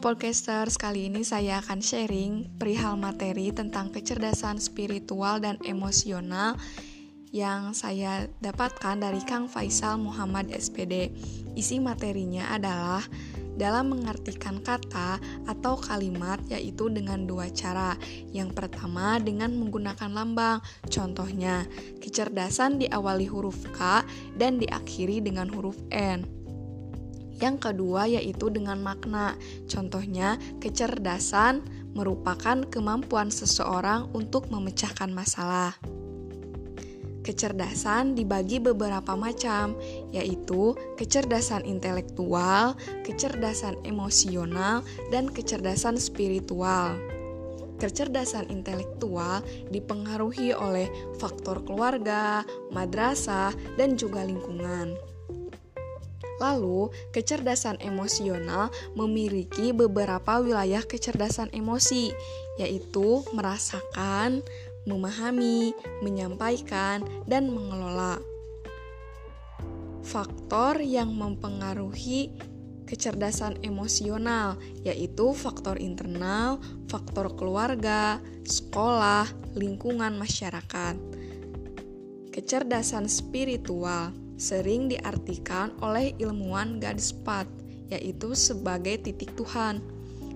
podcasters, kali ini saya akan sharing perihal materi tentang kecerdasan spiritual dan emosional yang saya dapatkan dari Kang Faisal Muhammad SPD. Isi materinya adalah dalam mengartikan kata atau kalimat yaitu dengan dua cara. Yang pertama dengan menggunakan lambang. Contohnya, kecerdasan diawali huruf K dan diakhiri dengan huruf N. Yang kedua yaitu dengan makna. Contohnya, kecerdasan merupakan kemampuan seseorang untuk memecahkan masalah. Kecerdasan dibagi beberapa macam, yaitu kecerdasan intelektual, kecerdasan emosional, dan kecerdasan spiritual. Kecerdasan intelektual dipengaruhi oleh faktor keluarga, madrasah, dan juga lingkungan. Lalu, kecerdasan emosional memiliki beberapa wilayah kecerdasan emosi, yaitu merasakan, memahami, menyampaikan, dan mengelola. Faktor yang mempengaruhi kecerdasan emosional yaitu faktor internal, faktor keluarga, sekolah, lingkungan masyarakat. Kecerdasan spiritual sering diartikan oleh ilmuwan Gadspat, yaitu sebagai titik Tuhan.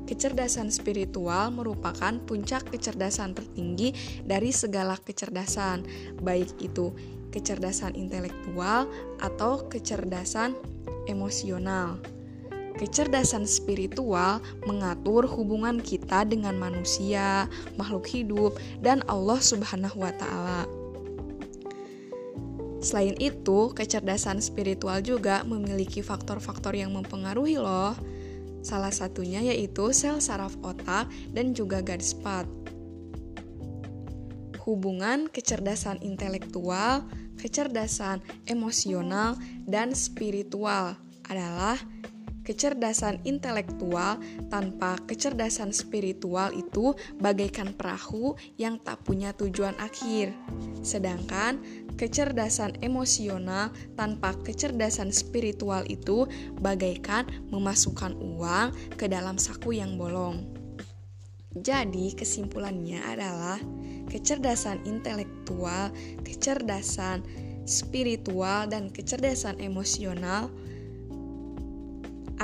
Kecerdasan spiritual merupakan puncak kecerdasan tertinggi dari segala kecerdasan, baik itu kecerdasan intelektual atau kecerdasan emosional. Kecerdasan spiritual mengatur hubungan kita dengan manusia, makhluk hidup, dan Allah Subhanahu wa Ta'ala. Selain itu, kecerdasan spiritual juga memiliki faktor-faktor yang mempengaruhi loh. Salah satunya yaitu sel saraf otak dan juga garis pat. Hubungan kecerdasan intelektual, kecerdasan emosional, dan spiritual adalah Kecerdasan intelektual tanpa kecerdasan spiritual itu bagaikan perahu yang tak punya tujuan akhir. Sedangkan kecerdasan emosional tanpa kecerdasan spiritual itu bagaikan memasukkan uang ke dalam saku yang bolong. Jadi, kesimpulannya adalah kecerdasan intelektual, kecerdasan spiritual, dan kecerdasan emosional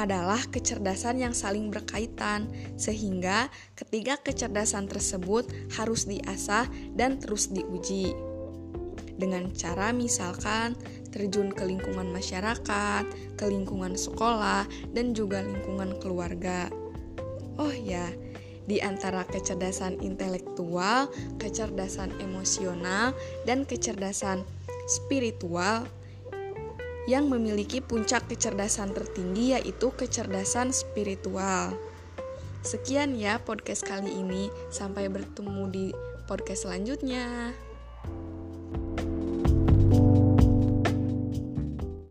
adalah kecerdasan yang saling berkaitan, sehingga ketiga kecerdasan tersebut harus diasah dan terus diuji. Dengan cara misalkan terjun ke lingkungan masyarakat, ke lingkungan sekolah, dan juga lingkungan keluarga. Oh ya, di antara kecerdasan intelektual, kecerdasan emosional, dan kecerdasan spiritual yang memiliki puncak kecerdasan tertinggi yaitu kecerdasan spiritual. Sekian ya podcast kali ini, sampai bertemu di podcast selanjutnya.